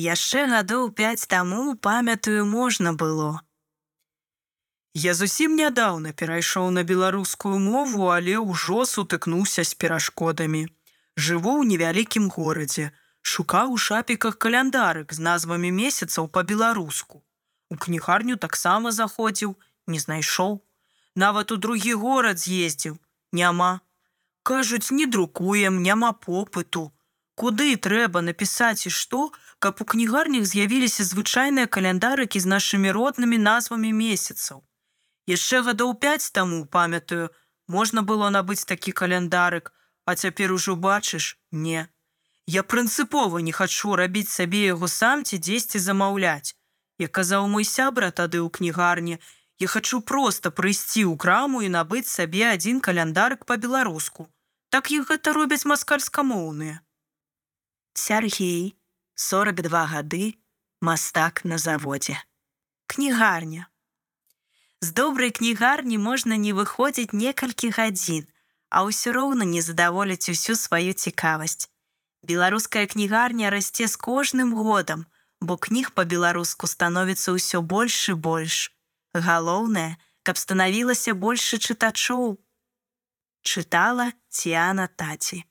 Яшчэ гадоў пяць таму памятаю можна было. Я зусім нядаўна перайшоў на беларускую мову, але ўжо сутыкнуўся з перашкодамі. Жыву ў невялікім горадзе, шукаў у шапіках каляндарык з назвамі месяцаў па-беларуску. У кнігарню таксама заходзіў, не знайшоў. Нават у другі горад з'ездзіў, няма. Кажуць, не друкуем, няма попыту. Куды трэба напісаць і што, каб у кнігарнях з'явіліся звычайныя каляндарыкі з нашымі роднымі назвамі месяцаў. Яшчэ гадоў пяць таму памятаю, можна было набыць такі каляндарык, а цяпер ужо бачыш, не. Я прынцыпова не хачу рабіць сабе яго сам ці дзесьці замаўляць. Як казаў мой сябра тады ў кнігарні, я хачу проста прыйсці ў краму і набыць сабе адзін каляндарык па-беларуску. Так іх гэта робяць маскальскамоўныя. Сергей, 42 гады, мастак на заводзе. Кнігарня. З добрай кнігарні можна не выходзіць некалькі гадзін, а ўсё роўна не задаволіць усю сваю цікавасць. Беларуская кнігарня расце з кожным годам, бо кніг па-беларуску становіцца ўсё больш і больш. Галоўнае, каб станавілася больше чытачоў. Чытала Ціана Таці.